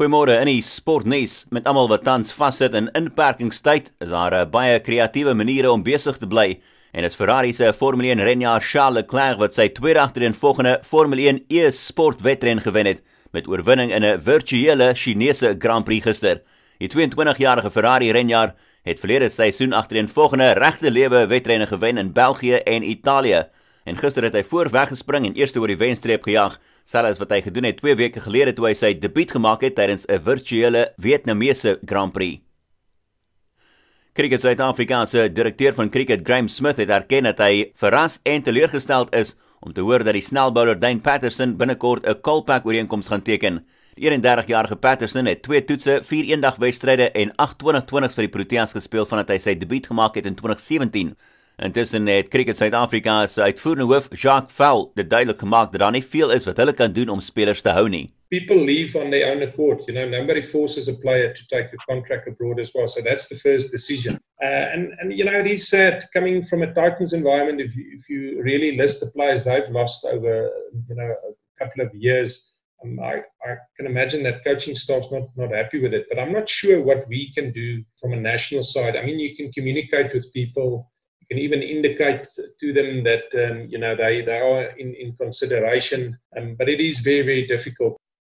Goeiemôre in die sportnuus met almal wat tans vassit in inperkingstyd. Is daar 'n baie kreatiewe maniere om besig te bly en dit Ferrari se Formule 1 renjaer Charles Leclerc wat sy tweede agtereenvolgende Formule 1 e-sport wedren gewen het met oorwinning in 'n virtuele Chinese Grand Prix gister. Die 22-jarige Ferrari renjaer het verlede seisoen agtereenvolgende regte lewe wedrenne gewen in België en Italië en gister het hy voorweg gespring en eers oor die wenstreep gejaag selfs wat hy gedoen het 2 weke gelede toe hy sy debuut gemaak het tydens 'n virtuele Vietnamese Grand Prix. Cricket Suid-Afrika se direkteur van cricket, Graeme Smith, het erken dat hy verras en teleurgesteld is om te hoor dat die snelbouler Dane Patterson binnekort 'n Kolpak ooreenkoms gaan teken. Die 31-jarige Patterson het 2 toetse, 4 eendagwedstryde en 28 20s vir die Proteas gespeel vandat hy sy debuut gemaak het in 2017. Intussen het Cricket Suid-Afrika se uitvoerende hoof, Jacques Val, dit duidelik gemaak dat daar nie veel is wat hulle kan doen om spelers te hou nie. People leave on their own accord. You know, nobody forces a player to take a contract abroad as well. So that's the first decision. Uh, and and you know, it is sad coming from a Titans environment. If you, if you really list the players they've lost over, you know, a couple of years, um, I, I can imagine that coaching staff's not not happy with it. But I'm not sure what we can do from a national side. I mean, you can communicate with people can even indicate to them that um, you know they they are in in consideration. Um, but it is very very difficult